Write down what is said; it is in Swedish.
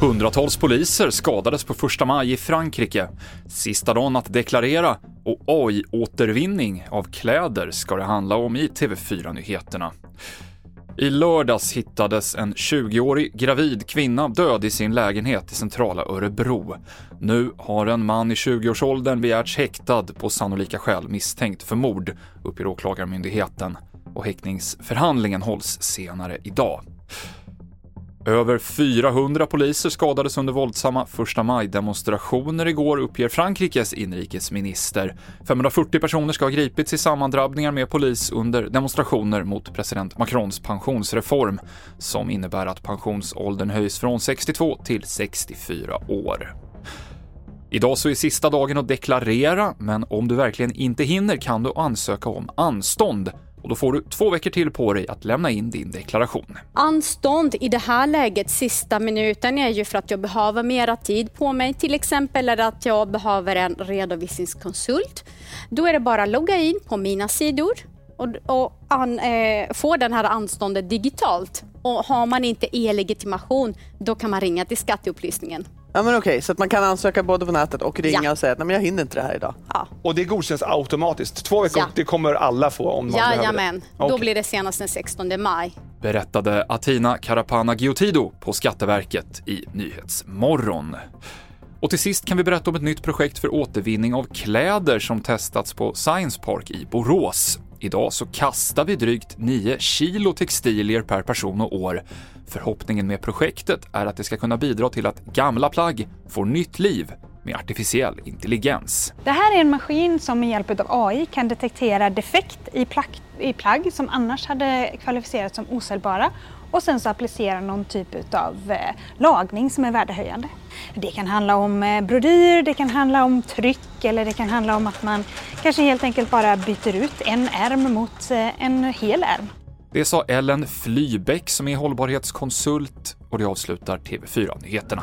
Hundratals poliser skadades på första maj i Frankrike. Sista dagen att deklarera och AI-återvinning av kläder ska det handla om i TV4-nyheterna. I lördags hittades en 20-årig gravid kvinna död i sin lägenhet i centrala Örebro. Nu har en man i 20-årsåldern begärts häktad på sannolika skäl misstänkt för mord, uppger Åklagarmyndigheten. Och häktningsförhandlingen hålls senare idag. Över 400 poliser skadades under våldsamma första maj-demonstrationer igår, uppger Frankrikes inrikesminister. 540 personer ska ha gripits i sammandrabbningar med polis under demonstrationer mot president Macrons pensionsreform, som innebär att pensionsåldern höjs från 62 till 64 år. Idag så är sista dagen att deklarera, men om du verkligen inte hinner kan du ansöka om anstånd och då får du två veckor till på dig att lämna in din deklaration. Anstånd i det här läget, sista minuten, är ju för att jag behöver mera tid på mig. Till exempel eller att jag behöver en redovisningskonsult. Då är det bara att logga in på mina sidor och, och an, eh, få den här anståndet digitalt. Och har man inte e-legitimation, då kan man ringa till skatteupplysningen. Ja men okej, så att man kan ansöka både på nätet och ringa ja. och säga att Nej, men jag hinner inte det här idag. Ja. Och det godkänns automatiskt? Två veckor, ja. det kommer alla få om man Jajamän. behöver det? Okay. då blir det senast den 16 maj. Berättade Atina Karapana Giotido på Skatteverket i Nyhetsmorgon. Och till sist kan vi berätta om ett nytt projekt för återvinning av kläder som testats på Science Park i Borås. Idag så kastar vi drygt 9 kilo textilier per person och år. Förhoppningen med projektet är att det ska kunna bidra till att gamla plagg får nytt liv med artificiell intelligens. Det här är en maskin som med hjälp av AI kan detektera defekt i plagg, i plagg som annars hade kvalificerats som osäljbara och sen så applicera någon typ av eh, lagning som är värdehöjande. Det kan handla om eh, brodyr, det kan handla om tryck eller det kan handla om att man kanske helt enkelt bara byter ut en ärm mot eh, en hel ärm. Det sa Ellen Flybeck som är hållbarhetskonsult och det avslutar TV4-nyheterna.